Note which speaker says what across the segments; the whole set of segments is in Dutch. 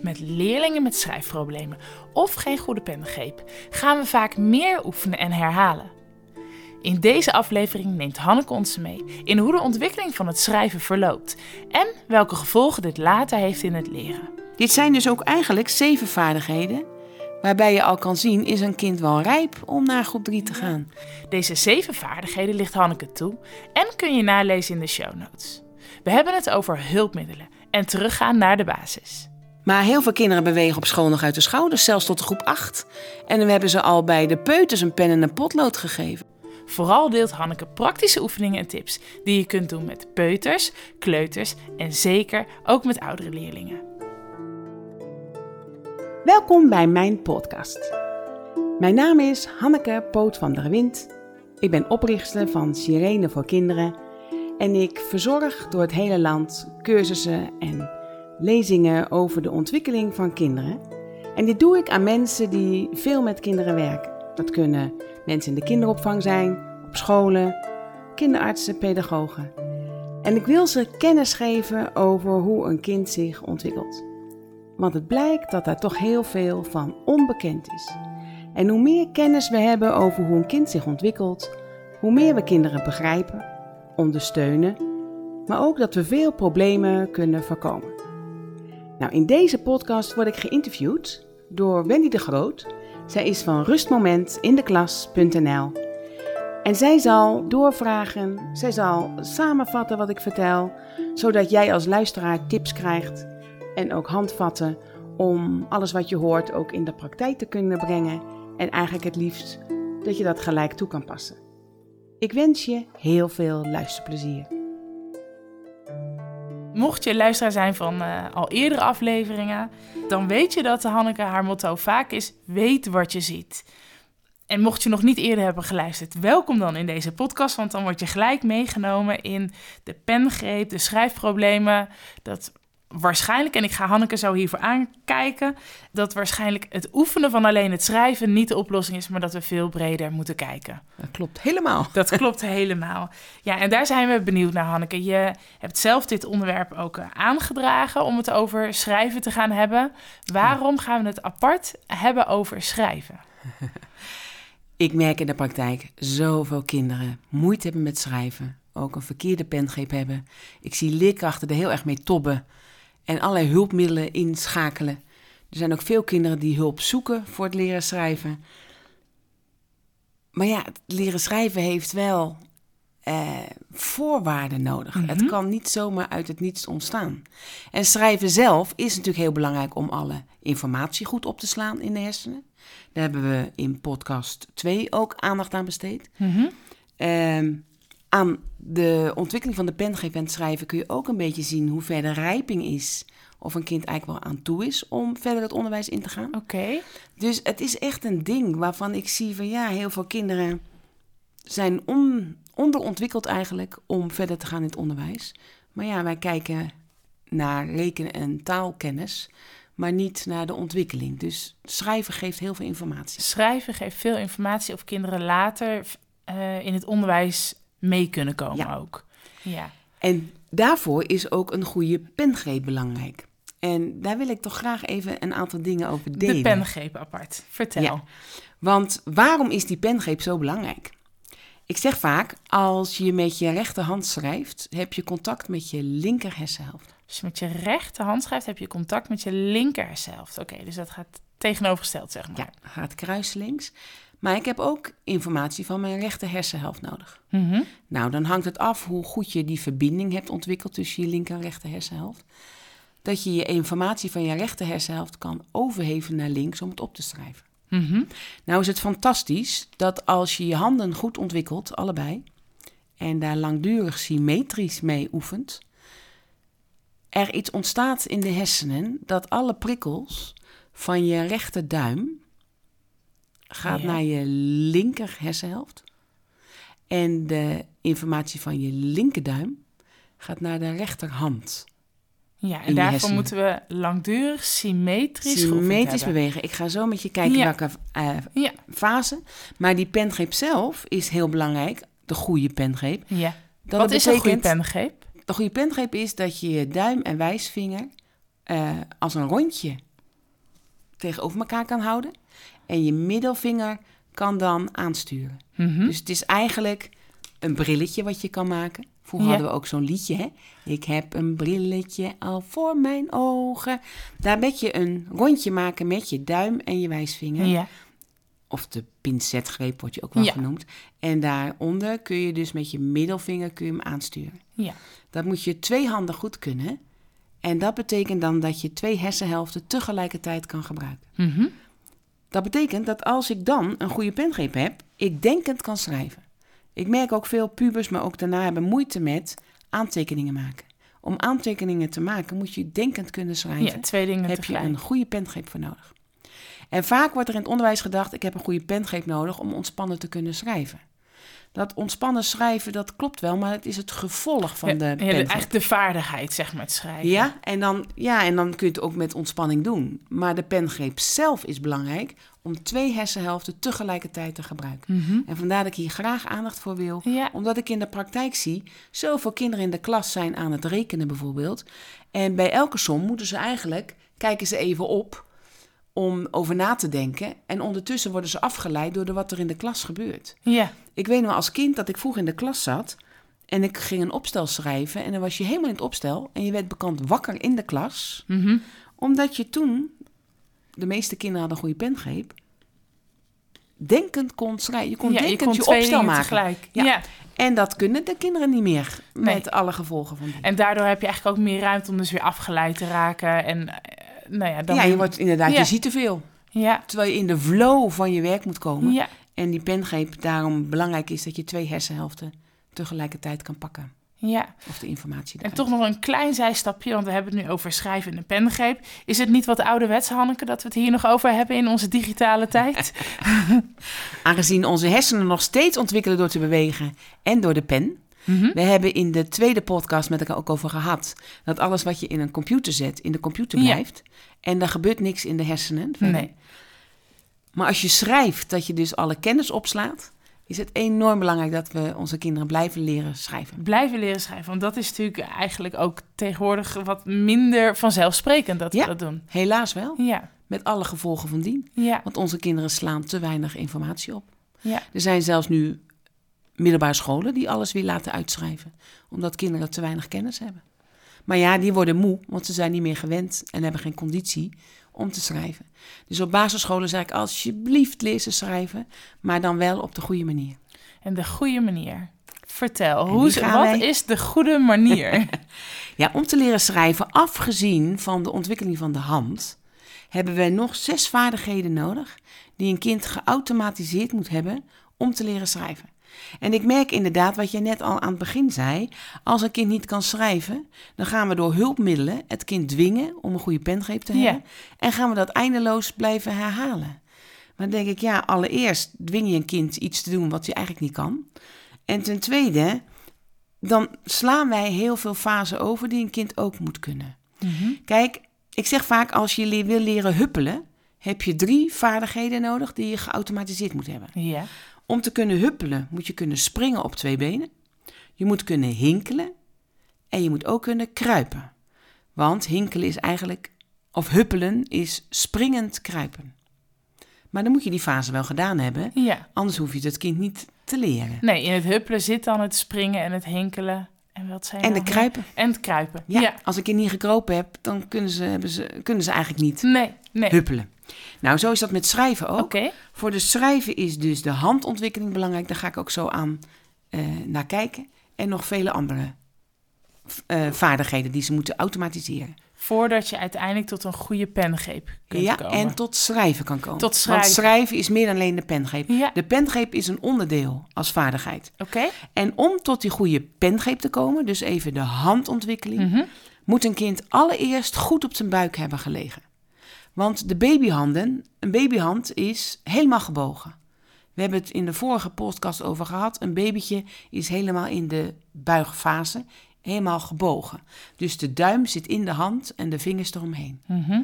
Speaker 1: Met leerlingen met schrijfproblemen of geen goede pengreep gaan we vaak meer oefenen en herhalen. In deze aflevering neemt Hanneke ons mee in hoe de ontwikkeling van het schrijven verloopt en welke gevolgen dit later heeft in het leren.
Speaker 2: Dit zijn dus ook eigenlijk zeven vaardigheden waarbij je al kan zien is een kind wel rijp om naar groep 3 te gaan.
Speaker 1: Deze zeven vaardigheden ligt Hanneke toe en kun je nalezen in de show notes. We hebben het over hulpmiddelen en teruggaan naar de basis.
Speaker 2: Maar heel veel kinderen bewegen op school nog uit de schouders, zelfs tot de groep 8. En we hebben ze al bij de peuters een pen en een potlood gegeven.
Speaker 1: Vooral deelt Hanneke praktische oefeningen en tips die je kunt doen met peuters, kleuters en zeker ook met oudere leerlingen.
Speaker 2: Welkom bij mijn podcast. Mijn naam is Hanneke Poot van der Wind. Ik ben oprichter van Sirene voor Kinderen en ik verzorg door het hele land cursussen en lezingen over de ontwikkeling van kinderen. En dit doe ik aan mensen die veel met kinderen werken. Dat kunnen mensen in de kinderopvang zijn, op scholen, kinderartsen, pedagogen. En ik wil ze kennis geven over hoe een kind zich ontwikkelt. Want het blijkt dat daar toch heel veel van onbekend is. En hoe meer kennis we hebben over hoe een kind zich ontwikkelt, hoe meer we kinderen begrijpen, ondersteunen, maar ook dat we veel problemen kunnen voorkomen. Nou, in deze podcast word ik geïnterviewd door Wendy de Groot. Zij is van rustmomentindeklas.nl. En zij zal doorvragen, zij zal samenvatten wat ik vertel, zodat jij als luisteraar tips krijgt en ook handvatten om alles wat je hoort ook in de praktijk te kunnen brengen en eigenlijk het liefst dat je dat gelijk toe kan passen. Ik wens je heel veel luisterplezier.
Speaker 1: Mocht je luisteraar zijn van uh, al eerdere afleveringen, dan weet je dat Hanneke haar motto vaak is: weet wat je ziet. En mocht je nog niet eerder hebben geluisterd, welkom dan in deze podcast, want dan word je gelijk meegenomen in de pengreep, de schrijfproblemen, dat waarschijnlijk, en ik ga Hanneke zo hiervoor aankijken, dat waarschijnlijk het oefenen van alleen het schrijven niet de oplossing is, maar dat we veel breder moeten kijken.
Speaker 2: Dat klopt helemaal.
Speaker 1: Dat klopt helemaal. Ja, en daar zijn we benieuwd naar, Hanneke. Je hebt zelf dit onderwerp ook eh, aangedragen om het over schrijven te gaan hebben. Waarom gaan we het apart hebben over schrijven?
Speaker 2: Ik merk in de praktijk zoveel kinderen moeite hebben met schrijven. Ook een verkeerde pengreep hebben. Ik zie leerkrachten er heel erg mee tobben en allerlei hulpmiddelen inschakelen. Er zijn ook veel kinderen die hulp zoeken voor het leren schrijven. Maar ja, het leren schrijven heeft wel eh, voorwaarden nodig. Het
Speaker 1: Mhm.
Speaker 2: kan niet zomaar uit het niets ontstaan. En schrijven zelf is natuurlijk heel belangrijk om alle informatie goed op te slaan in de hersenen. Daar hebben we in podcast 2 ook aandacht aan besteed.
Speaker 1: Mhm.
Speaker 2: Ehm, aan de ontwikkeling van de pengreep en het schrijven kun je ook een beetje zien hoe ver de rijping is. Of een kind eigenlijk wel aan toe is om verder het onderwijs in te gaan.
Speaker 1: Oké.
Speaker 2: Dus het is echt een ding waarvan ik zie van ja, heel veel kinderen zijn on, onderontwikkeld eigenlijk om verder te gaan in het onderwijs. Maar ja, wij kijken naar rekenen en taalkennis, maar niet naar de ontwikkeling. Dus schrijven geeft heel veel informatie.
Speaker 1: Schrijven geeft veel informatie of kinderen later eh, in het onderwijs mee kunnen komen
Speaker 2: Ja.
Speaker 1: ook. Ja.
Speaker 2: En daarvoor is ook een goede pengreep belangrijk. En daar wil ik toch graag even een aantal dingen over delen.
Speaker 1: De pengreep apart. Vertel.
Speaker 2: Ja. Want waarom is die pengreep zo belangrijk? Ik zeg vaak, als je met je rechterhand schrijft, heb je contact met je linker hersenhelft.
Speaker 1: Als je met je rechterhand schrijft, heb je contact met je linker hersenhelft. Oké, dus dat gaat tegenovergesteld, zeg maar.
Speaker 2: Ja, gaat kruislinks. Maar ik heb ook informatie van mijn rechter hersenhelft nodig.
Speaker 1: Mhm.
Speaker 2: Nou, dan hangt het af hoe goed je die verbinding hebt ontwikkeld tussen je linker en rechter hersenhelft. Dat je je informatie van je rechter hersenhelft kan overheven naar links om het op te schrijven.
Speaker 1: Mhm.
Speaker 2: Nou is het fantastisch dat als je je handen goed ontwikkelt, allebei, en daar langdurig symmetrisch mee oefent, er iets ontstaat in de hersenen dat alle prikkels van je rechterduim gaat
Speaker 1: Ja.
Speaker 2: naar je linker hersenhelft en de informatie van je linkerduim gaat naar de rechterhand.
Speaker 1: Ja, en daarvoor moeten we langdurig symmetrisch
Speaker 2: Symmetrisch bewegen. Ik ga zo met je kijken
Speaker 1: Ja.
Speaker 2: welke
Speaker 1: Ja,
Speaker 2: fase. Maar die pengreep zelf is heel belangrijk. De goede pengreep.
Speaker 1: ja.
Speaker 2: Dat
Speaker 1: Wat is een goede pengreep?
Speaker 2: De goede pengreep is dat je je duim en wijsvinger eh, als een rondje tegenover elkaar kan houden. En je middelvinger kan dan aansturen.
Speaker 1: Mhm.
Speaker 2: Dus het is eigenlijk een brilletje wat je kan maken. Vroeger
Speaker 1: Ja.
Speaker 2: hadden we ook zo'n liedje, hè? Ik heb een brilletje al voor mijn ogen. Daar moet je een rondje maken met je duim en je wijsvinger.
Speaker 1: Ja.
Speaker 2: Of de pincetgreep wordt je ook wel
Speaker 1: Ja.
Speaker 2: genoemd. En daaronder kun je dus met je middelvinger kun je hem aansturen.
Speaker 1: Ja.
Speaker 2: Dat moet je twee handen goed kunnen. En dat betekent dan dat je twee hersenhelften tegelijkertijd kan gebruiken.
Speaker 1: Mhm.
Speaker 2: Dat betekent dat als ik dan een goede pengreep heb, ik denkend kan schrijven. Ik merk ook veel pubers, maar ook daarna hebben moeite met aantekeningen maken. Om aantekeningen te maken moet je denkend kunnen schrijven.
Speaker 1: ja, twee dingen
Speaker 2: heb je een goede pengreep voor nodig. En vaak wordt er in het onderwijs gedacht, ik heb een goede pengreep nodig om ontspannen te kunnen schrijven. Dat ontspannen schrijven, dat klopt wel, maar het is het gevolg van
Speaker 1: Ja,
Speaker 2: de
Speaker 1: ja, de- eigenlijk de vaardigheid, zeg maar, het schrijven.
Speaker 2: Ja en, dan, ja, en dan kun je het ook met ontspanning doen. Maar de pengreep zelf is belangrijk om twee hersenhelften tegelijkertijd te gebruiken.
Speaker 1: Mhm.
Speaker 2: En vandaar dat ik hier graag aandacht voor wil.
Speaker 1: Ja.
Speaker 2: Omdat ik in de praktijk zie, zoveel kinderen in de klas zijn aan het rekenen bijvoorbeeld. En bij elke som moeten ze eigenlijk, kijken ze even op om over na te denken. En ondertussen worden ze afgeleid door de wat er in de klas gebeurt.
Speaker 1: Ja.
Speaker 2: Ik weet nog als kind dat ik vroeg in de klas zat en ik ging een opstel schrijven. En dan was je helemaal in het opstel en je werd bekend wakker in de klas.
Speaker 1: Mhm.
Speaker 2: Omdat je toen, de meeste kinderen hadden een goede pengreep, denkend kon schrijven. Je kon
Speaker 1: ja,
Speaker 2: denkend
Speaker 1: je kon
Speaker 2: je, opstel maken.
Speaker 1: tegelijk.
Speaker 2: Ja.
Speaker 1: Ja.
Speaker 2: En dat kunnen de kinderen niet meer
Speaker 1: Nee.
Speaker 2: met alle gevolgen van die.
Speaker 1: En daardoor heb je eigenlijk ook meer ruimte om dus weer afgeleid te raken. En nou ja, dan...
Speaker 2: ja, je wordt inderdaad,
Speaker 1: Ja.
Speaker 2: je ziet te veel.
Speaker 1: Ja.
Speaker 2: Terwijl je in de flow van je werk moet komen.
Speaker 1: Ja.
Speaker 2: En die pengreep daarom belangrijk is dat je twee hersenhelften tegelijkertijd kan pakken.
Speaker 1: Ja.
Speaker 2: Of de informatie
Speaker 1: En
Speaker 2: eruit.
Speaker 1: toch nog een klein zijstapje, want we hebben het nu over schrijven en pengreep. Is het niet wat ouderwets, Hanneke, dat we het hier nog over hebben in onze digitale tijd?
Speaker 2: Aangezien onze hersenen nog steeds ontwikkelen door te bewegen en door de pen.
Speaker 1: Mhm.
Speaker 2: We hebben in de tweede podcast met elkaar ook over gehad dat alles wat je in een computer zet, in de computer
Speaker 1: Ja.
Speaker 2: blijft. En daar gebeurt niks in de hersenen. verder.
Speaker 1: Nee.
Speaker 2: Maar als je schrijft, dat je dus alle kennis opslaat, is het enorm belangrijk dat we onze kinderen blijven leren schrijven.
Speaker 1: Blijven leren schrijven, want dat is natuurlijk eigenlijk ook tegenwoordig wat minder vanzelfsprekend dat we
Speaker 2: Ja.
Speaker 1: dat doen.
Speaker 2: Helaas wel,
Speaker 1: Ja,
Speaker 2: met alle gevolgen van dien.
Speaker 1: ja,
Speaker 2: Want onze kinderen slaan te weinig informatie op.
Speaker 1: ja.
Speaker 2: Er zijn zelfs nu middelbare scholen die alles weer laten uitschrijven, omdat kinderen te weinig kennis hebben. Maar ja, die worden moe, want ze zijn niet meer gewend en hebben geen conditie om te schrijven. Dus op basisscholen zeg ik alsjeblieft lezen schrijven, maar dan wel op de goede manier.
Speaker 1: En de goede manier. Vertel,
Speaker 2: En
Speaker 1: hoe, ze- wat
Speaker 2: wij-
Speaker 1: is de goede manier?
Speaker 2: Ja, om te leren schrijven, afgezien van de ontwikkeling van de hand, hebben we nog zes vaardigheden nodig die een kind geautomatiseerd moet hebben om te leren schrijven. En ik merk inderdaad wat jij net al aan het begin zei. Als een kind niet kan schrijven, dan gaan we door hulpmiddelen het kind dwingen om een goede pengreep te
Speaker 1: Ja.
Speaker 2: hebben. En gaan we dat eindeloos blijven herhalen. Maar dan denk ik, ja, allereerst dwing je een kind iets te doen wat hij eigenlijk niet kan. En ten tweede, dan slaan wij heel veel fasen over die een kind ook moet kunnen.
Speaker 1: Mhm.
Speaker 2: Kijk, ik zeg vaak als je wil leren huppelen, heb je drie vaardigheden nodig die je geautomatiseerd moet hebben.
Speaker 1: Ja,
Speaker 2: Om te kunnen huppelen moet je kunnen springen op twee benen. Je moet kunnen hinkelen en je moet ook kunnen kruipen. Want hinkelen is eigenlijk, of huppelen is springend kruipen. Maar dan moet je die fase wel gedaan hebben,
Speaker 1: ja.
Speaker 2: anders hoef je het kind niet te leren.
Speaker 1: Nee, in het huppelen zit dan het springen en het hinkelen. En wat zijn
Speaker 2: En de kruipen.
Speaker 1: En het kruipen.
Speaker 2: Ja,
Speaker 1: Ja.
Speaker 2: als een kind niet gekropen hebt, dan kunnen ze, hebben ze, kunnen ze eigenlijk niet
Speaker 1: Nee, nee.
Speaker 2: huppelen. Nou, zo is dat met schrijven ook. Voor de schrijven is dus de handontwikkeling belangrijk. Daar ga ik ook zo aan eh, naar kijken. En nog vele andere eh, vaardigheden die ze moeten automatiseren.
Speaker 1: Voordat je uiteindelijk tot een goede pengreep kunt
Speaker 2: ja,
Speaker 1: komen.
Speaker 2: en tot schrijven kan komen.
Speaker 1: Tot schrijven.
Speaker 2: Want schrijven is meer dan alleen de pengreep.
Speaker 1: Ja,
Speaker 2: De pengreep is een onderdeel als vaardigheid.
Speaker 1: oké.
Speaker 2: En om tot die goede pengreep te komen, dus even de handontwikkeling,
Speaker 1: Mhm.
Speaker 2: moet een kind allereerst goed op zijn buik hebben gelegen. Want de babyhanden, een babyhand is helemaal gebogen. We hebben het in de vorige podcast over gehad. Een babytje is helemaal in de buigfase, helemaal gebogen. Dus de duim zit in de hand en de vingers eromheen.
Speaker 1: Mhm.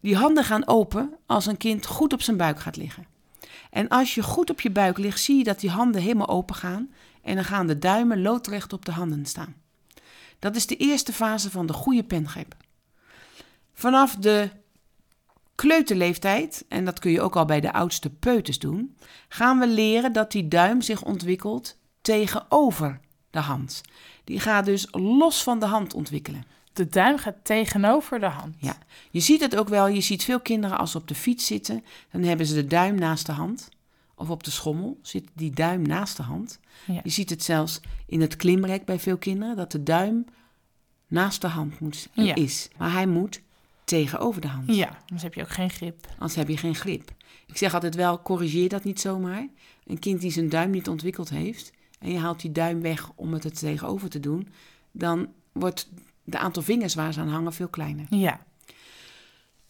Speaker 2: Die handen gaan open als een kind goed op zijn buik gaat liggen. En als je goed op je buik ligt, zie je dat die handen helemaal open gaan. En dan gaan de duimen loodrecht op de handen staan. Dat is de eerste fase van de goede pengreep. Vanaf de kleuterleeftijd, en dat kun je ook al bij de oudste peuters doen, gaan we leren dat die duim zich ontwikkelt tegenover de hand. Die gaat dus los van de hand ontwikkelen.
Speaker 1: De duim gaat tegenover de hand.
Speaker 2: Ja, je ziet het ook wel. Je ziet veel kinderen als ze op de fiets zitten, dan hebben ze de duim naast de hand. Of op de schommel zit die duim naast de hand.
Speaker 1: Ja.
Speaker 2: Je ziet het zelfs in het klimrek bij veel kinderen, dat de duim naast de hand moet,
Speaker 1: Ja.
Speaker 2: is. Maar hij moet tegenover de hand.
Speaker 1: Ja, anders heb je ook geen grip.
Speaker 2: Anders heb je geen grip. Ik zeg altijd wel, corrigeer dat niet zomaar. Een kind die zijn duim niet ontwikkeld heeft... en je haalt die duim weg om het er tegenover te doen... dan wordt de aantal vingers waar ze aan hangen veel kleiner.
Speaker 1: Ja.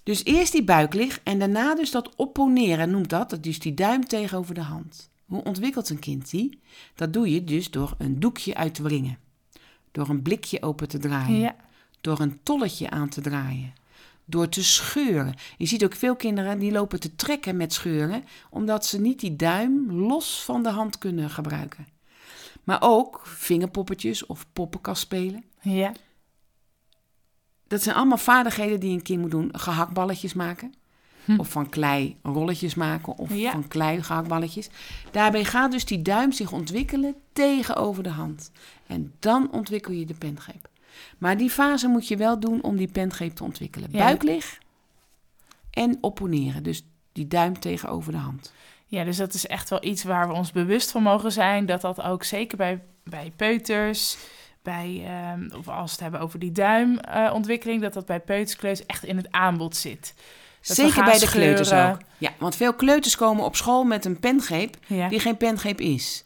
Speaker 2: Dus eerst die buiklig en daarna dus dat opponeren noemt dat. Dus die duim tegenover de hand. Hoe ontwikkelt een kind die? Dat doe je dus door een doekje uit te wringen. Door een blikje open te draaien.
Speaker 1: Ja.
Speaker 2: Door een tolletje aan te draaien. Door te scheuren. Je ziet ook veel kinderen die lopen te trekken met scheuren, omdat ze niet die duim los van de hand kunnen gebruiken. Maar ook vingerpoppetjes of poppenkast spelen.
Speaker 1: Ja.
Speaker 2: Dat zijn allemaal vaardigheden die een kind moet doen. Gehaktballetjes maken. Of van klei rolletjes maken. Of
Speaker 1: Ja.
Speaker 2: van klei gehaktballetjes. Daarbij gaat dus die duim zich ontwikkelen tegenover de hand. En dan ontwikkel je de pengreep. Maar die fase moet je wel doen om die pengreep te ontwikkelen.
Speaker 1: Ja.
Speaker 2: Buiklig en opponeren. Dus die duim tegenover de hand.
Speaker 1: Ja, dus dat is echt wel iets waar we ons bewust van mogen zijn. Dat dat ook zeker bij, bij peuters, bij, ehm, of als we het hebben over die duimontwikkeling, dat dat bij peuterskleuters echt in het aanbod zit. Dat
Speaker 2: Zeker bij de kleuters ook. Ja, want veel kleuters komen op school met een pengreep
Speaker 1: Ja.
Speaker 2: die geen pengreep is.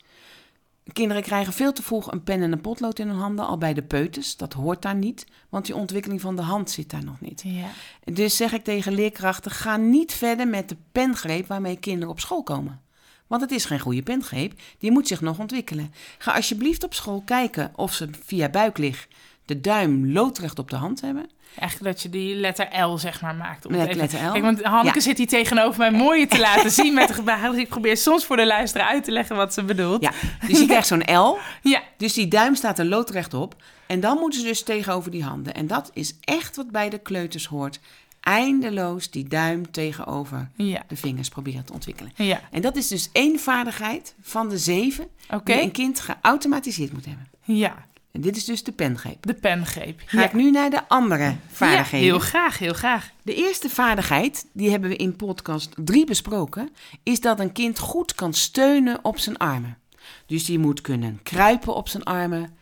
Speaker 2: Kinderen krijgen veel te vroeg een pen en een potlood in hun handen, al bij de peuters. Dat hoort daar niet, want die ontwikkeling van de hand zit daar nog niet.
Speaker 1: Ja.
Speaker 2: Dus zeg ik tegen leerkrachten, ga niet verder met de pengreep waarmee kinderen op school komen. Want het is geen goede pengreep, die moet zich nog ontwikkelen. Ga alsjeblieft op school kijken of ze via buiklig de duim loodrecht op de hand hebben.
Speaker 1: Eigenlijk dat je die letter L zeg maar maakt. Om het
Speaker 2: Met
Speaker 1: even-
Speaker 2: letter L.
Speaker 1: Kijk, want Hanneke
Speaker 2: Ja.
Speaker 1: zit hier tegenover mij mooi te laten zien met de gebaren. Dus ik probeer soms voor de luisteraar uit te leggen wat ze bedoelt.
Speaker 2: Ja, dus je krijgt zo'n L,
Speaker 1: Ja.
Speaker 2: dus die duim staat er loodrecht op. En dan moeten ze dus tegenover die handen. En dat is echt wat bij de kleuters hoort. Eindeloos die duim tegenover
Speaker 1: Ja.
Speaker 2: de vingers proberen te ontwikkelen.
Speaker 1: Ja.
Speaker 2: En dat is dus één vaardigheid van de zeven
Speaker 1: Oké.
Speaker 2: die een kind geautomatiseerd moet hebben.
Speaker 1: Ja.
Speaker 2: En dit is dus de pengreep.
Speaker 1: De pengreep.
Speaker 2: Ga
Speaker 1: ja.
Speaker 2: ik nu naar de andere vaardigheden.
Speaker 1: Ja, heel graag, heel graag.
Speaker 2: De eerste vaardigheid, die hebben we in podcast 3 besproken, is dat een kind goed kan steunen op zijn armen. Dus die moet kunnen kruipen op zijn armen,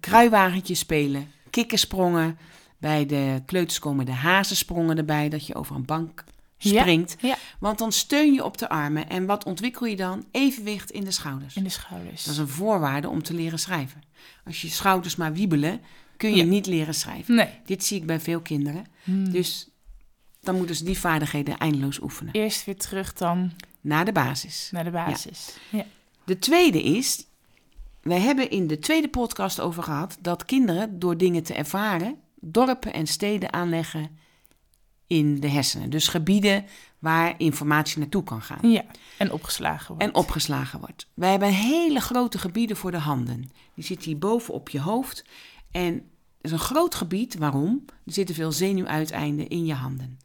Speaker 2: kruiwagentjes spelen, kikkersprongen. Bij de kleuters komen de hazensprongen erbij, dat je over een bank springt.
Speaker 1: Ja,
Speaker 2: Want dan steun je op de armen. En wat ontwikkel je dan? Evenwicht in de schouders.
Speaker 1: in de schouders.
Speaker 2: Dat is een voorwaarde om te leren schrijven. Als je schouders maar wiebelen, kun je
Speaker 1: Ja.
Speaker 2: niet leren schrijven.
Speaker 1: Nee.
Speaker 2: Dit zie ik bij veel kinderen.
Speaker 1: Hmm.
Speaker 2: Dus dan moeten ze die vaardigheden eindeloos oefenen.
Speaker 1: Eerst weer terug dan
Speaker 2: Naar de basis.
Speaker 1: naar de basis. Ja.
Speaker 2: De tweede is, wij hebben in de tweede podcast over gehad dat kinderen door dingen te ervaren, dorpen en steden aanleggen in de hersenen. Dus gebieden waar informatie naartoe kan gaan.
Speaker 1: ja. En opgeslagen wordt.
Speaker 2: En opgeslagen wordt. Wij hebben hele grote gebieden voor de handen. Die zitten hier boven op je hoofd. En het is een groot gebied. Waarom? Er zitten veel zenuwuiteinden in je handen.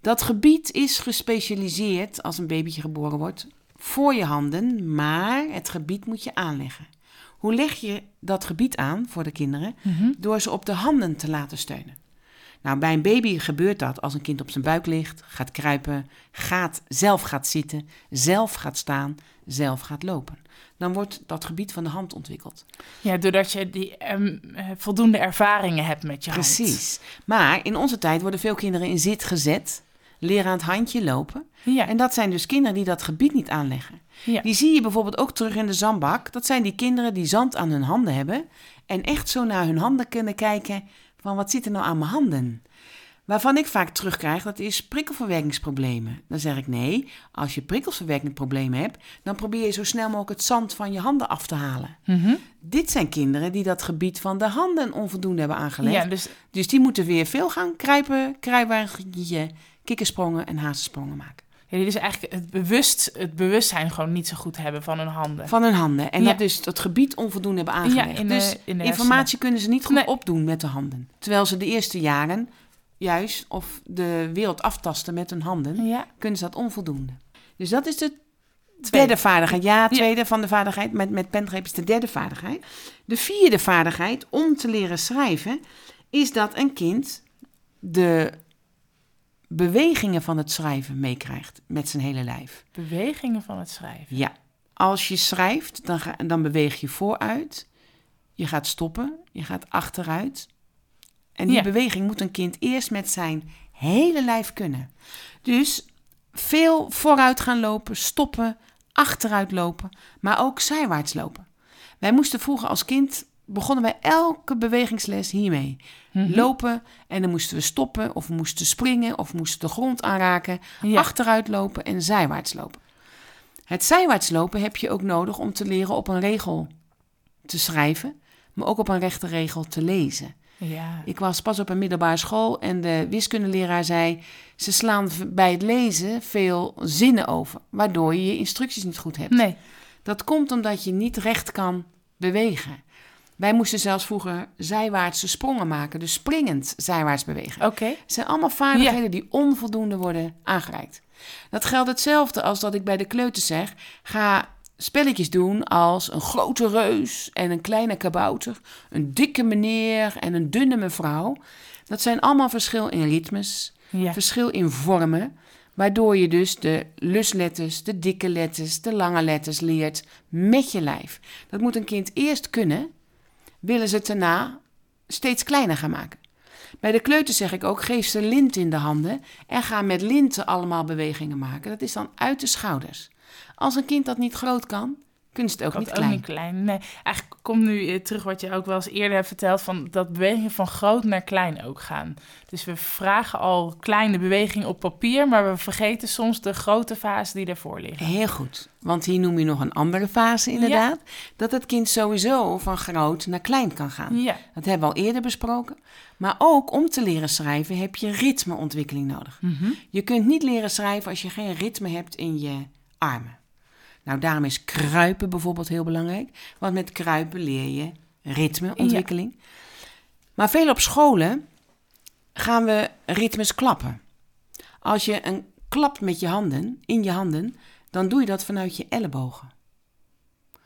Speaker 2: Dat gebied is gespecialiseerd als een babytje geboren wordt voor je handen, maar het gebied moet je aanleggen. Hoe leg je dat gebied aan voor de kinderen?
Speaker 1: Mhm.
Speaker 2: Door ze op de handen te laten steunen. Nou, bij een baby gebeurt dat als een kind op zijn buik ligt, gaat kruipen, gaat, zelf gaat zitten, zelf gaat staan, zelf gaat lopen. Dan wordt dat gebied van de hand ontwikkeld.
Speaker 1: Ja, doordat je die ehm, eh, voldoende ervaringen hebt met je hand.
Speaker 2: Precies. Maar in onze tijd worden veel kinderen in zit gezet, leren aan het handje lopen.
Speaker 1: Ja.
Speaker 2: En dat zijn dus kinderen die dat gebied niet aanleggen.
Speaker 1: ja.
Speaker 2: Die zie je bijvoorbeeld ook terug in de zandbak. Dat zijn die kinderen die zand aan hun handen hebben en echt zo naar hun handen kunnen kijken van wat zit er nou aan mijn handen? Waarvan ik vaak terugkrijg, dat is prikkelverwerkingsproblemen. Dan zeg ik nee, als je prikkelverwerkingsproblemen hebt, dan probeer je zo snel mogelijk het zand van je handen af te halen.
Speaker 1: Mhm.
Speaker 2: Dit zijn kinderen die dat gebied van de handen onvoldoende hebben aangelegd.
Speaker 1: ja, dus
Speaker 2: Dus die moeten weer veel gaan kruipen, kruiwagentje, kikkersprongen en hazensprongen maken.
Speaker 1: Ja, die dus eigenlijk het, bewust, het bewustzijn gewoon niet zo goed hebben van hun handen.
Speaker 2: Van hun handen. En
Speaker 1: Ja.
Speaker 2: dat dus dat gebied onvoldoende hebben aangelegd.
Speaker 1: in de-
Speaker 2: dus
Speaker 1: in de
Speaker 2: informatie kunnen ze niet goed
Speaker 1: Nee.
Speaker 2: opdoen met de handen. Terwijl ze de eerste jaren juist of de wereld aftasten met hun handen,
Speaker 1: Ja.
Speaker 2: kunnen ze dat onvoldoende. Dus dat is de
Speaker 1: Tweede.
Speaker 2: derde vaardigheid. Ja, tweede van de vaardigheid. Met, met pentgreep is de derde vaardigheid. De vierde vaardigheid om te leren schrijven is dat een kind de bewegingen van het schrijven meekrijgt met zijn hele lijf.
Speaker 1: Bewegingen van het schrijven.
Speaker 2: Ja, als je schrijft, dan, ga, dan beweeg je vooruit, je gaat stoppen, je gaat achteruit. En die
Speaker 1: Ja.
Speaker 2: beweging moet een kind eerst met zijn hele lijf kunnen. Dus veel vooruit gaan lopen, stoppen, achteruit lopen, maar ook zijwaarts lopen. Wij moesten vroeger als kind, begonnen wij elke bewegingsles hiermee.
Speaker 1: Mhm.
Speaker 2: Lopen en dan moesten we stoppen of we moesten springen of we moesten de grond aanraken.
Speaker 1: Ja.
Speaker 2: Achteruit lopen en zijwaarts lopen. Het zijwaarts lopen heb je ook nodig om te leren op een regel te schrijven, maar ook op een rechte regel te lezen.
Speaker 1: Ja.
Speaker 2: Ik was pas op een middelbare school en de wiskundeleraar zei: ze slaan bij het lezen veel zinnen over, waardoor je je instructies niet goed hebt.
Speaker 1: Nee.
Speaker 2: Dat komt omdat je niet recht kan bewegen. Wij moesten zelfs vroeger zijwaartse sprongen maken, dus springend zijwaarts bewegen.
Speaker 1: Oké.
Speaker 2: Het zijn allemaal vaardigheden die onvoldoende worden aangereikt. Dat geldt hetzelfde als dat ik bij de kleuters zeg: ga spelletjes doen als een grote reus en een kleine kabouter, een dikke meneer en een dunne mevrouw. Dat zijn allemaal verschil in ritmes,
Speaker 1: Ja.
Speaker 2: verschil in vormen, waardoor je dus de lusletters, de dikke letters, de lange letters leert met je lijf. Dat moet een kind eerst kunnen, willen ze het daarna steeds kleiner gaan maken. Bij de kleuters zeg ik ook, geef ze lint in de handen en ga met linten allemaal bewegingen maken. Dat is dan uit de schouders. Als een kind dat niet groot kan, het ook niet
Speaker 1: ook
Speaker 2: klein.
Speaker 1: niet klein. Nee, eigenlijk komt nu eh, terug wat je ook wel eens eerder hebt verteld... van dat bewegingen van groot naar klein ook gaan. Dus we vragen al kleine bewegingen op papier... maar we vergeten soms de grote fase die ervoor liggen.
Speaker 2: Heel goed, want hier noem je nog een andere fase inderdaad. Dat het kind sowieso van groot naar klein kan gaan.
Speaker 1: Ja,
Speaker 2: Dat hebben we al eerder besproken. Maar ook om te leren schrijven heb je ritmeontwikkeling nodig.
Speaker 1: Mhm.
Speaker 2: Je kunt niet leren schrijven als je geen ritme hebt in je armen. Nou, daarom is kruipen bijvoorbeeld heel belangrijk. Want met kruipen leer je ritmeontwikkeling. Maar veel op scholen gaan we ritmes klappen. Als je een klapt met je handen, in je handen, dan doe je dat vanuit je ellebogen.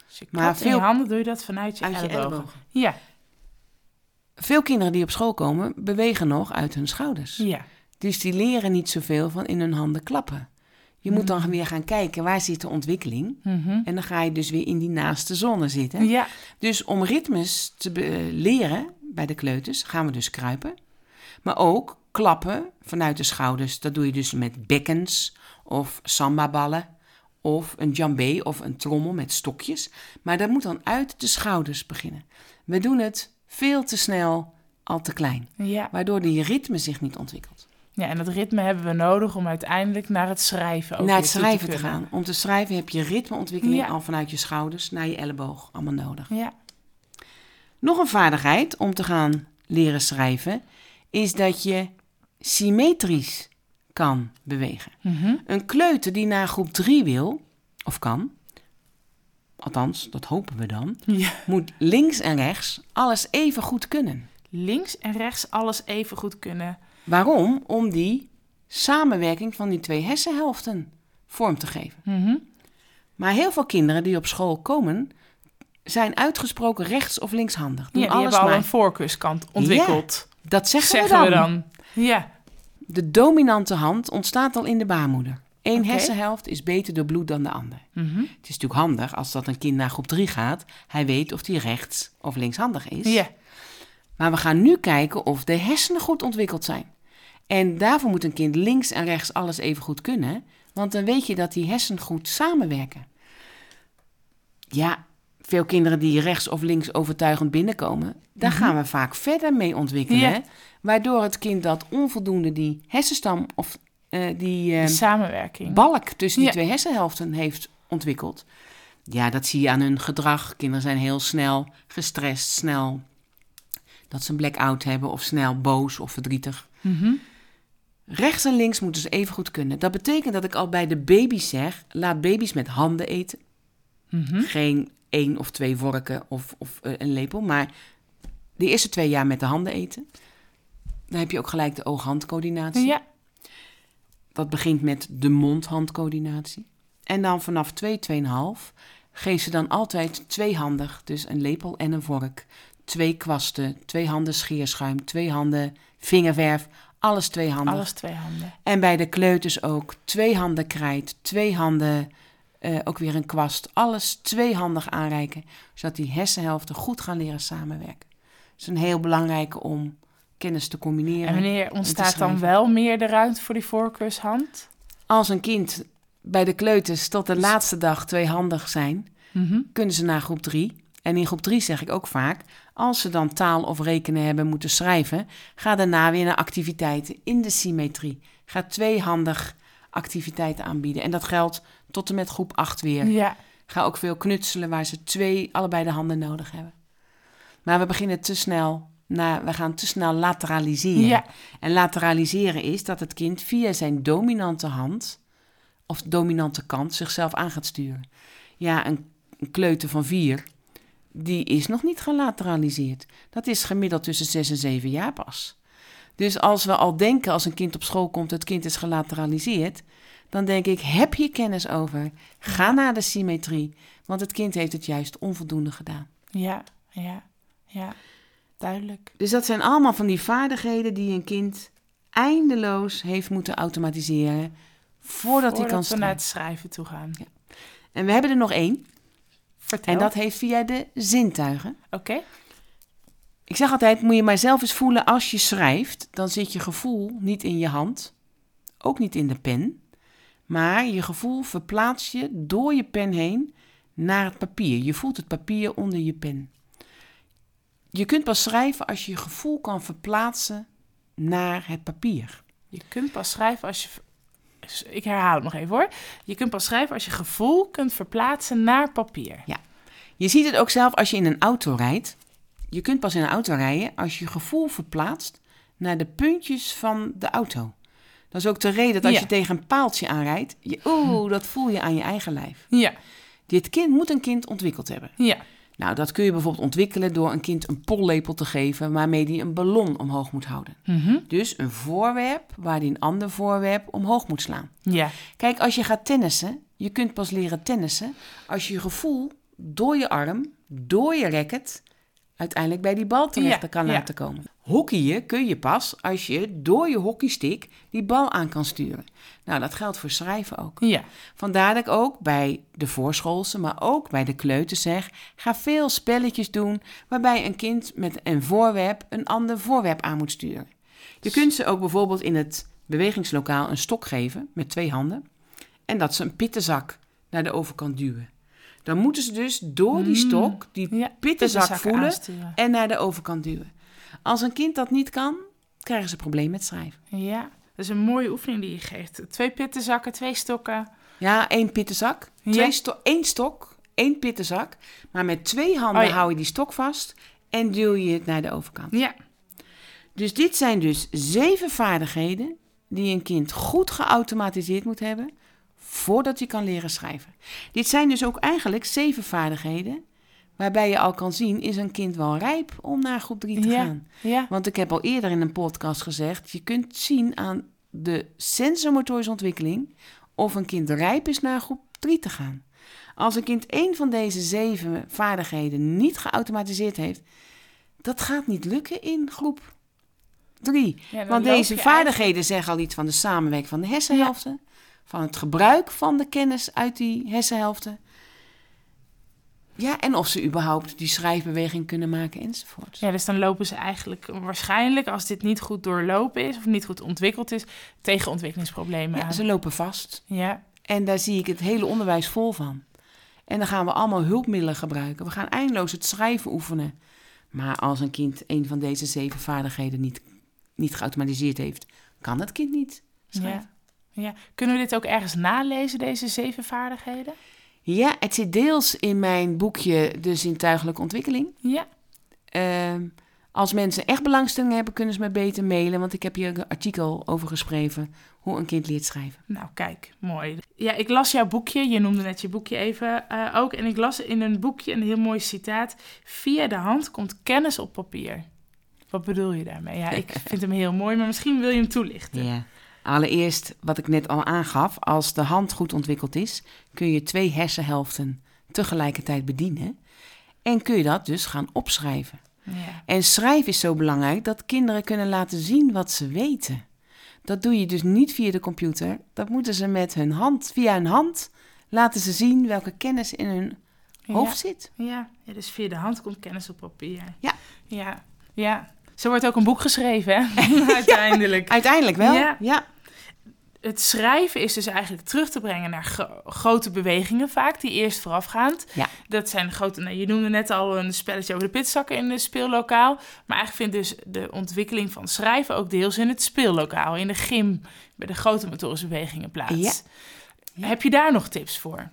Speaker 1: dus je
Speaker 2: Maar
Speaker 1: klapt in
Speaker 2: veel-
Speaker 1: je handen doe je dat vanuit je
Speaker 2: Uit je
Speaker 1: ellebogen.
Speaker 2: ellebogen.
Speaker 1: Ja,
Speaker 2: Veel kinderen die op school komen, bewegen nog uit hun schouders.
Speaker 1: ja.
Speaker 2: Dus die leren niet zoveel van in hun handen klappen. Je moet dan weer gaan kijken waar zit de ontwikkeling.
Speaker 1: Mhm.
Speaker 2: En dan ga je dus weer in die naaste zone zitten.
Speaker 1: Ja,
Speaker 2: Dus om ritmes te leren bij de kleuters gaan we dus kruipen. Maar ook klappen vanuit de schouders. Dat doe je dus met bekkens of sambaballen. Of een djambé of een trommel met stokjes. Maar dat moet dan uit de schouders beginnen. We doen het veel te snel, al te klein.
Speaker 1: ja.
Speaker 2: Waardoor die ritme zich niet ontwikkelt.
Speaker 1: Ja, en dat ritme hebben we nodig om uiteindelijk naar het schrijven ook
Speaker 2: naar het schrijven te gaan. Om te schrijven heb je ritmeontwikkeling
Speaker 1: Ja.
Speaker 2: al vanuit je schouders naar je elleboog allemaal nodig.
Speaker 1: Ja,
Speaker 2: Nog een vaardigheid om te gaan leren schrijven is dat je symmetrisch kan bewegen.
Speaker 1: Mhm.
Speaker 2: Een kleuter die naar groep 3 wil, of kan, althans, dat hopen we dan,
Speaker 1: ja.
Speaker 2: moet links en rechts alles even goed kunnen.
Speaker 1: Links en rechts alles even goed kunnen.
Speaker 2: Waarom? Om die samenwerking van die twee hersenhelften vorm te geven.
Speaker 1: Mhm.
Speaker 2: Maar heel veel kinderen die op school komen, zijn uitgesproken rechts- of linkshandig.
Speaker 1: Ja,
Speaker 2: Doen
Speaker 1: die
Speaker 2: alles
Speaker 1: hebben al een voorkeurskant ontwikkeld.
Speaker 2: Dat zeggen,
Speaker 1: zeggen
Speaker 2: we dan.
Speaker 1: Ja,
Speaker 2: De dominante hand ontstaat al in de baarmoeder. Eén
Speaker 1: Oké.
Speaker 2: hersenhelft is beter doorbloed dan de ander.
Speaker 1: Mhm.
Speaker 2: Het is natuurlijk handig als dat een kind naar groep 3 gaat. Hij weet of hij rechts of linkshandig is.
Speaker 1: ja.
Speaker 2: Maar we gaan nu kijken of de hersenen goed ontwikkeld zijn. En daarvoor moet een kind links en rechts alles even goed kunnen. Want dan weet je dat die hersenen goed samenwerken. Ja, veel kinderen die rechts of links overtuigend binnenkomen, daar gaan we vaak verder mee ontwikkelen.
Speaker 1: Ja.
Speaker 2: hè. Waardoor het kind dat onvoldoende die hersenstam of eh, die eh,
Speaker 1: De samenwerking.
Speaker 2: balk tussen die
Speaker 1: Ja.
Speaker 2: twee hersenhelften heeft ontwikkeld. Ja, dat zie je aan hun gedrag. Kinderen zijn heel snel gestrest, snel dat ze een blackout hebben of snel boos of verdrietig.
Speaker 1: Mhm.
Speaker 2: Rechts en links moeten ze even goed kunnen. Dat betekent dat ik al bij de baby's zeg, laat baby's met handen eten.
Speaker 1: Mhm.
Speaker 2: Geen één of twee vorken of, of eh, een lepel, maar de eerste twee jaar met de handen eten. Dan heb je ook gelijk de oog-handcoördinatie.
Speaker 1: Ja.
Speaker 2: Dat begint met de mond-handcoördinatie. En dan vanaf 2, 2,5 geef ze dan altijd tweehandig, dus een lepel en een vork. Twee kwasten, twee handen scheerschuim, twee handen vingerverf, alles twee handen.
Speaker 1: Alles twee handen.
Speaker 2: En bij de kleuters ook twee handen krijt, twee handen eh, ook weer een kwast. Alles tweehandig aanreiken, zodat die hersenhelften goed gaan leren samenwerken. Het is een heel belangrijk om kennis te combineren.
Speaker 1: En wanneer ontstaat dan wel meer de ruimte voor die voorkeurshand?
Speaker 2: Als een kind bij de kleuters tot de laatste dag tweehandig zijn,
Speaker 1: Mhm.
Speaker 2: kunnen ze naar groep 3. En in groep 3 zeg ik ook vaak, als ze dan taal of rekenen hebben moeten schrijven, ga daarna weer naar activiteiten in de symmetrie. Ga tweehandig activiteiten aanbieden. En dat geldt tot en met groep 8 weer.
Speaker 1: Ja.
Speaker 2: Ga ook veel knutselen waar ze twee, allebei de handen nodig hebben. Maar we beginnen te snel, naar, we gaan te snel lateraliseren.
Speaker 1: Ja.
Speaker 2: En lateraliseren is dat het kind via zijn dominante hand of dominante kant zichzelf aan gaat sturen. Ja, een, een kleuter van vier, die is nog niet gelateraliseerd. Dat is gemiddeld tussen zes en zeven jaar pas. Dus als we al denken als een kind op school komt, het kind is gelateraliseerd, dan denk ik, heb je kennis over? Ga naar de symmetrie, want het kind heeft het juist onvoldoende gedaan.
Speaker 1: Ja. Ja. Ja. Duidelijk.
Speaker 2: Dus dat zijn allemaal van die vaardigheden die een kind eindeloos heeft moeten automatiseren voordat hij kan
Speaker 1: Voordat we
Speaker 2: schrijven.
Speaker 1: naar het schrijven toe gaan.
Speaker 2: En we hebben er nog één.
Speaker 1: Vertel.
Speaker 2: En dat heeft via de zintuigen.
Speaker 1: Oké.
Speaker 2: Ik zeg altijd, moet je maar zelf eens voelen als je schrijft, dan zit je gevoel niet in je hand, ook niet in de pen, maar je gevoel verplaats je door je pen heen naar het papier. Je voelt het papier onder je pen. Je kunt pas schrijven als je je gevoel kan verplaatsen naar het papier.
Speaker 1: Je kunt pas schrijven als je... Ik herhaal het nog even hoor. Je kunt pas schrijven als je gevoel kunt verplaatsen naar papier.
Speaker 2: Je ziet het ook zelf als je in een auto rijdt. Je kunt pas in een auto rijden als je je gevoel verplaatst naar de puntjes van de auto. Dat is ook de reden dat als
Speaker 1: Ja.
Speaker 2: je tegen een paaltje aanrijdt, je, oeh, dat voel je aan je eigen lijf.
Speaker 1: Ja.
Speaker 2: Dit kind moet een kind ontwikkeld hebben.
Speaker 1: Ja.
Speaker 2: Nou, dat kun je bijvoorbeeld ontwikkelen door een kind een pollepel te geven waarmee die een ballon omhoog moet houden.
Speaker 1: Mhm.
Speaker 2: Dus een voorwerp waar die een ander voorwerp omhoog moet slaan.
Speaker 1: Ja.
Speaker 2: Kijk, als je gaat tennissen, je kunt pas leren tennissen als je je gevoel door je arm, door je racket, uiteindelijk bij die bal terecht
Speaker 1: Ja,
Speaker 2: kan
Speaker 1: ja.
Speaker 2: laten komen. Hockeyen kun je pas als je door je hockeystick die bal aan kan sturen. Nou, dat geldt voor schrijven ook.
Speaker 1: Ja.
Speaker 2: Vandaar dat ik ook bij de voorschoolse, maar ook bij de kleuters zeg: ga veel spelletjes doen waarbij een kind met een voorwerp een ander voorwerp aan moet sturen. Je kunt ze ook bijvoorbeeld in het bewegingslokaal een stok geven met twee handen en dat ze een pittenzak naar de overkant duwen. Dan moeten ze dus door die stok die
Speaker 1: Mm. Ja.
Speaker 2: pittenzak
Speaker 1: Pittenzak
Speaker 2: voelen
Speaker 1: aansturen.
Speaker 2: en naar de overkant duwen. Als een kind dat niet kan, krijgen ze een probleem met schrijven.
Speaker 1: Ja. Dat is een mooie oefening die je geeft. Twee pittenzakken, twee stokken.
Speaker 2: Ja, één pittenzak.
Speaker 1: Ja.
Speaker 2: Twee sto één stok, één pittenzak. Maar met twee handen
Speaker 1: Oh ja.
Speaker 2: hou je die stok vast en duw je het naar de overkant.
Speaker 1: Ja.
Speaker 2: Dus dit zijn dus zeven vaardigheden die een kind goed geautomatiseerd moet hebben voordat hij kan leren schrijven. Dit zijn dus ook eigenlijk zeven vaardigheden waarbij je al kan zien, is een kind wel rijp om naar groep 3 te
Speaker 1: Ja.
Speaker 2: gaan.
Speaker 1: Ja.
Speaker 2: Want ik heb al eerder in een podcast gezegd, je kunt zien aan de sensormotorische ontwikkeling of een kind rijp is naar groep 3 te gaan. Als een kind één van deze zeven vaardigheden niet geautomatiseerd heeft, dat gaat niet lukken in groep 3.
Speaker 1: Ja, dan
Speaker 2: Want deze
Speaker 1: je
Speaker 2: vaardigheden zeggen al iets van de samenwerking van de hersenhelften, van het gebruik van de kennis uit die hersenhelften. Ja, en of ze überhaupt die schrijfbeweging kunnen maken enzovoort.
Speaker 1: Ja, dus dan lopen ze eigenlijk waarschijnlijk, als dit niet goed doorlopen is of niet goed ontwikkeld is, tegen ontwikkelingsproblemen
Speaker 2: Ja,
Speaker 1: aan.
Speaker 2: ze lopen vast.
Speaker 1: Ja,
Speaker 2: En daar zie ik het hele onderwijs vol van. En dan gaan we allemaal hulpmiddelen gebruiken. We gaan eindeloos het schrijven oefenen. Maar als een kind een van deze zeven vaardigheden niet, niet geautomatiseerd heeft, kan het kind niet schrijven.
Speaker 1: ja, ja. Kunnen we dit ook ergens nalezen, deze zeven vaardigheden?
Speaker 2: Ja, het zit deels in mijn boekje De Zintuigelijke Ontwikkeling.
Speaker 1: Ja,
Speaker 2: Ehm, als mensen echt belangstelling hebben, kunnen ze me beter mailen. Want ik heb hier een artikel over geschreven hoe een kind leert schrijven.
Speaker 1: nou kijk, mooi. Ja, ik las jouw boekje, je noemde net je boekje even eh, ook. En ik las in een boekje een heel mooi citaat. Via de hand komt kennis op papier. Wat bedoel je daarmee? Ja, ik vind hem heel mooi, maar misschien wil je hem toelichten.
Speaker 2: Ja. Allereerst, wat ik net al aangaf, als de hand goed ontwikkeld is, kun je twee hersenhelften tegelijkertijd bedienen. En kun je dat dus gaan opschrijven.
Speaker 1: Ja.
Speaker 2: En schrijven is zo belangrijk dat kinderen kunnen laten zien wat ze weten. Dat doe je dus niet via de computer. Dat moeten ze met hun hand, via hun hand, laten ze zien welke kennis in hun hoofd zit.
Speaker 1: Ja. ja, dus via de hand komt kennis op papier.
Speaker 2: Ja.
Speaker 1: Ja, ja. Zo wordt ook een boek geschreven, hè? uiteindelijk.
Speaker 2: Uiteindelijk wel.
Speaker 1: Ja. Het schrijven is dus eigenlijk terug te brengen naar gro- grote bewegingen vaak, die eerst voorafgaand.
Speaker 2: Ja.
Speaker 1: Dat zijn grote, nou, je noemde net al een spelletje over de pitzakken in het speellokaal. Maar eigenlijk vindt dus de ontwikkeling van schrijven ook deels in het speellokaal, in de gym, bij de grote motorische bewegingen plaats.
Speaker 2: Ja. Ja.
Speaker 1: Heb je daar nog tips voor?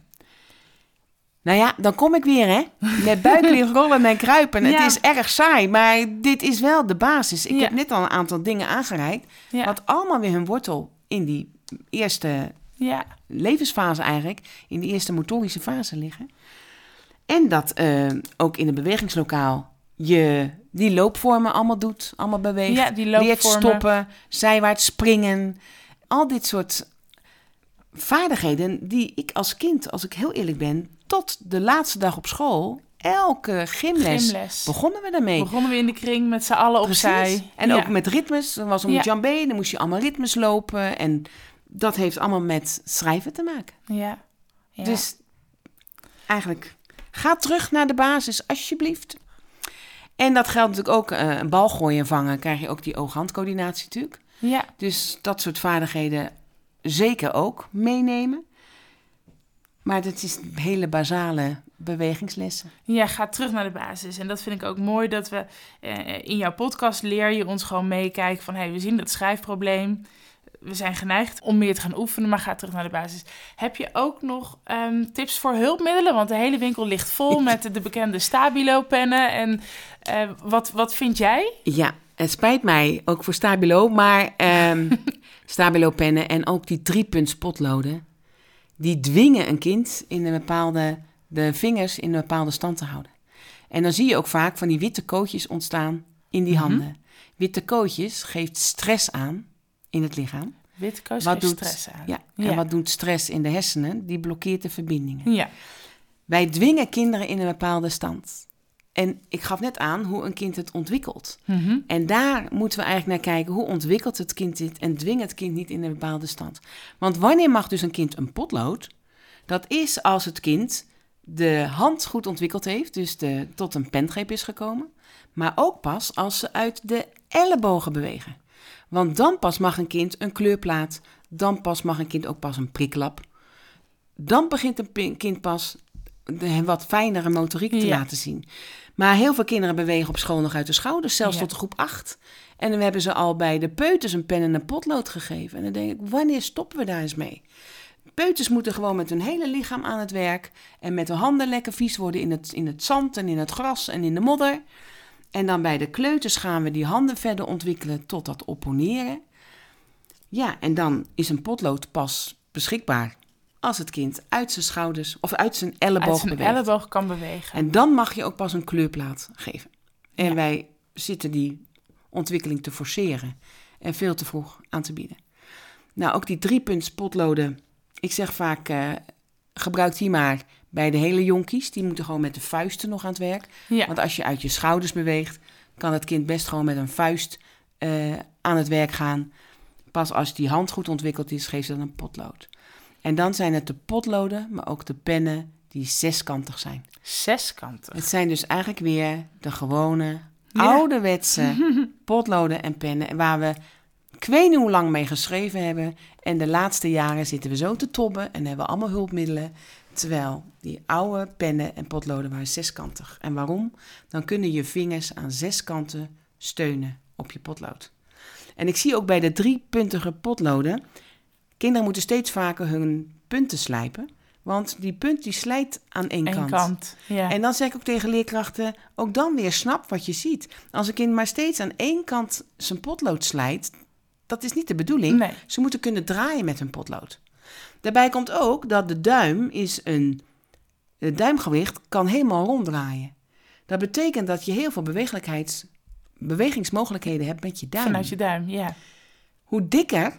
Speaker 2: Nou ja, dan kom ik weer, hè. Met buiklicht rollen en kruipen.
Speaker 1: Ja.
Speaker 2: Het is erg saai, maar dit is wel de basis. Ik
Speaker 1: Ja.
Speaker 2: heb net al een aantal dingen aangereikt.
Speaker 1: Ja.
Speaker 2: Wat allemaal weer hun wortel in die eerste
Speaker 1: Ja,
Speaker 2: levensfase eigenlijk, in die eerste motorische fase liggen. En dat eh, ook in het bewegingslokaal je die loopvormen allemaal doet, allemaal beweegt.
Speaker 1: Ja, die
Speaker 2: Leert
Speaker 1: loopvormen.
Speaker 2: stoppen, zijwaarts springen. Al dit soort vaardigheden die ik als kind, als ik heel eerlijk ben, tot de laatste dag op school, elke gymles,
Speaker 1: Gymles.
Speaker 2: begonnen we daarmee.
Speaker 1: begonnen we in de kring met z'n allen opzij.
Speaker 2: Precies. En
Speaker 1: Ja.
Speaker 2: ook met ritmes. Er was een
Speaker 1: Ja.
Speaker 2: djambé, dan moest je allemaal ritmes lopen. En dat heeft allemaal met schrijven te maken.
Speaker 1: Ja. ja.
Speaker 2: Dus eigenlijk, ga terug naar de basis, alsjeblieft. En dat geldt natuurlijk ook, eh, een bal gooien en vangen, krijg je ook die oog-handcoördinatie natuurlijk.
Speaker 1: ja.
Speaker 2: Dus dat soort vaardigheden zeker ook meenemen. Maar dat is hele basale bewegingslessen.
Speaker 1: Ja, ga terug naar de basis. En dat vind ik ook mooi dat we eh, in jouw podcast leer je ons gewoon meekijken van hey, we zien dat schrijfprobleem. We zijn geneigd om meer te gaan oefenen, maar ga terug naar de basis. Heb je ook nog ehm, tips voor hulpmiddelen? Want de hele winkel ligt vol met de, de bekende Stabilo-pennen. En eh, wat, wat vind jij?
Speaker 2: Ja, het spijt mij ook voor Stabilo, maar ehm Stabilo pennen en ook die driepunt spotloden, die dwingen een kind in een bepaalde, de vingers in een bepaalde stand te houden. En dan zie je ook vaak van die witte kootjes ontstaan in die
Speaker 1: Mhm.
Speaker 2: handen. Witte kootjes geeft stress aan in het lichaam.
Speaker 1: Witkoos
Speaker 2: Wat doet-
Speaker 1: stress aan.
Speaker 2: Ja,
Speaker 1: Ja.
Speaker 2: En wat doet stress in de hersenen? Die blokkeert de verbindingen.
Speaker 1: Ja,
Speaker 2: Wij dwingen kinderen in een bepaalde stand. En ik gaf net aan hoe een kind het ontwikkelt.
Speaker 1: Mhm.
Speaker 2: En daar moeten we eigenlijk naar kijken. Hoe ontwikkelt het kind dit en dwing het kind niet in een bepaalde stand? Want wanneer mag dus een kind een potlood? Dat is als het kind de hand goed ontwikkeld heeft, dus de, tot een pentgreep is gekomen. Maar ook pas als ze uit de ellebogen bewegen. Want dan pas mag een kind een kleurplaat, dan pas mag een kind ook pas een priklap. Dan begint een kind pas de wat fijnere motoriek te
Speaker 1: Ja.
Speaker 2: laten zien. Maar heel veel kinderen bewegen op school nog uit de schouders, zelfs
Speaker 1: Ja.
Speaker 2: tot de groep 8. En dan hebben ze al bij de peuters een pen en een potlood gegeven. En dan denk ik, wanneer stoppen we daar eens mee? Peuters moeten gewoon met hun hele lichaam aan het werk. En met hun handen lekker vies worden in het, in het zand en in het gras en in de modder. En dan bij de kleuters gaan we die handen verder ontwikkelen tot dat opponeren. Ja, en dan is een potlood pas beschikbaar als het kind uit zijn schouders of uit zijn elleboog
Speaker 1: uit zijn
Speaker 2: beweegt.
Speaker 1: elleboog kan bewegen.
Speaker 2: En dan mag je ook pas een kleurplaat geven. En
Speaker 1: Ja.
Speaker 2: wij zitten die ontwikkeling te forceren en veel te vroeg aan te bieden. Nou, ook die driepunt spotloden. Ik zeg vaak, eh, gebruik die maar bij de hele jonkies. Die moeten gewoon met de vuisten nog aan het werk.
Speaker 1: ja.
Speaker 2: Want als je uit je schouders beweegt, kan het kind best gewoon met een vuist eh, aan het werk gaan. Pas als die hand goed ontwikkeld is, geeft ze dan een potlood. En dan zijn het de potloden, maar ook de pennen die zeskantig zijn.
Speaker 1: Zeskantig.
Speaker 2: Het zijn dus eigenlijk weer de gewone,
Speaker 1: Ja.
Speaker 2: ouderwetse potloden en pennen... waar we ik weet niet hoe lang mee geschreven hebben. En de laatste jaren zitten we zo te tobben en hebben we allemaal hulpmiddelen. Terwijl die oude pennen en potloden waren zeskantig. En waarom? Dan kunnen je vingers aan zes kanten steunen op je potlood. En ik zie ook bij de driepuntige potloden... kinderen moeten steeds vaker hun punten slijpen... Want die punt die slijt aan één
Speaker 1: Eén
Speaker 2: kant.
Speaker 1: kant. Ja.
Speaker 2: En dan zeg ik ook tegen leerkrachten, ook dan weer snap wat je ziet. Als een kind maar steeds aan één kant zijn potlood slijt, dat is niet de bedoeling.
Speaker 1: Nee.
Speaker 2: Ze moeten kunnen draaien met hun potlood. Daarbij komt ook dat de duim is een... Het duimgewicht kan helemaal ronddraaien. Dat betekent dat je heel veel bewegingsmogelijkheden hebt met je duim.
Speaker 1: Vanuit je duim, ja.
Speaker 2: Hoe dikker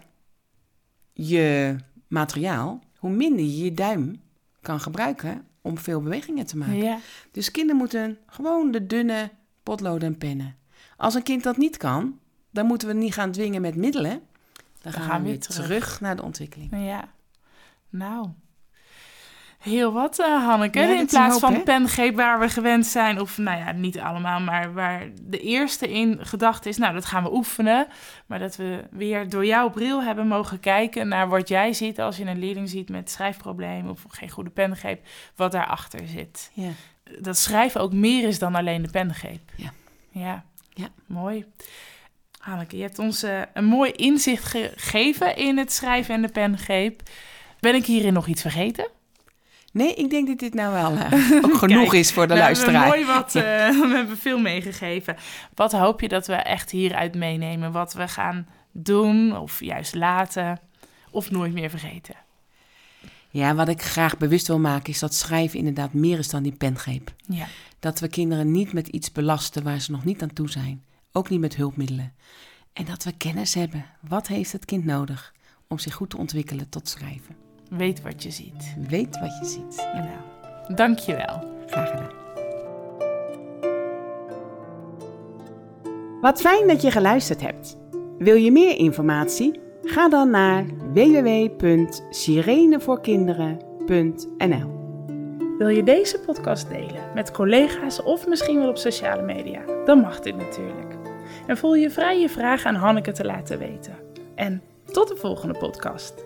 Speaker 2: je materiaal, hoe minder je je duim kan gebruiken om veel bewegingen te maken.
Speaker 1: ja.
Speaker 2: Dus kinderen moeten gewoon de dunne potloden en pennen. Als een kind dat niet kan, dan moeten we niet gaan dwingen met middelen. Dan, gaan, we weer terug. naar de ontwikkeling.
Speaker 1: Ja. Nou. Heel wat, eh, Hanneke.
Speaker 2: Ja,
Speaker 1: in plaats
Speaker 2: hoop,
Speaker 1: van
Speaker 2: hè?
Speaker 1: pengreep waar we gewend zijn, of nou ja, niet allemaal, maar waar de eerste in gedacht is, nou, dat gaan we oefenen. Maar dat we weer door jouw bril hebben mogen kijken naar wat jij ziet als je een leerling ziet met schrijfprobleem of geen goede pengreep, wat daarachter zit.
Speaker 2: Ja.
Speaker 1: Dat schrijven ook meer is dan alleen de pengreep.
Speaker 2: Ja.
Speaker 1: Ja.
Speaker 2: Ja.
Speaker 1: Mooi. Hanneke, je hebt ons eh, een mooi inzicht gegeven in het schrijven en de pengreep. Ben ik hierin nog iets vergeten?
Speaker 2: Nee, ik denk dat dit nou wel eh, ook genoeg
Speaker 1: Kijk,
Speaker 2: is voor de
Speaker 1: we
Speaker 2: luisteraar.
Speaker 1: hebben mooi wat, eh, we hebben veel meegegeven. Wat hoop je dat we echt hieruit meenemen? Wat we gaan doen of juist laten of nooit meer vergeten?
Speaker 2: Ja, wat ik graag bewust wil maken is dat schrijven inderdaad meer is dan die pengreep.
Speaker 1: Ja,
Speaker 2: Dat we kinderen niet met iets belasten waar ze nog niet aan toe zijn. Ook niet met hulpmiddelen. En dat we kennis hebben. Wat heeft het kind nodig om zich goed te ontwikkelen tot schrijven?
Speaker 1: Weet wat je ziet.
Speaker 2: Weet wat je ziet.
Speaker 1: Nou, dankjewel.
Speaker 2: graag gedaan. Wat fijn dat je geluisterd hebt. Wil je meer informatie? Ga dan naar www.sirenevoorkinderen.nl
Speaker 1: Wil je deze podcast delen met collega's of misschien wel op sociale media? Dan mag dit natuurlijk. En voel je vrij je vragen aan Hanneke te laten weten. En tot de volgende podcast.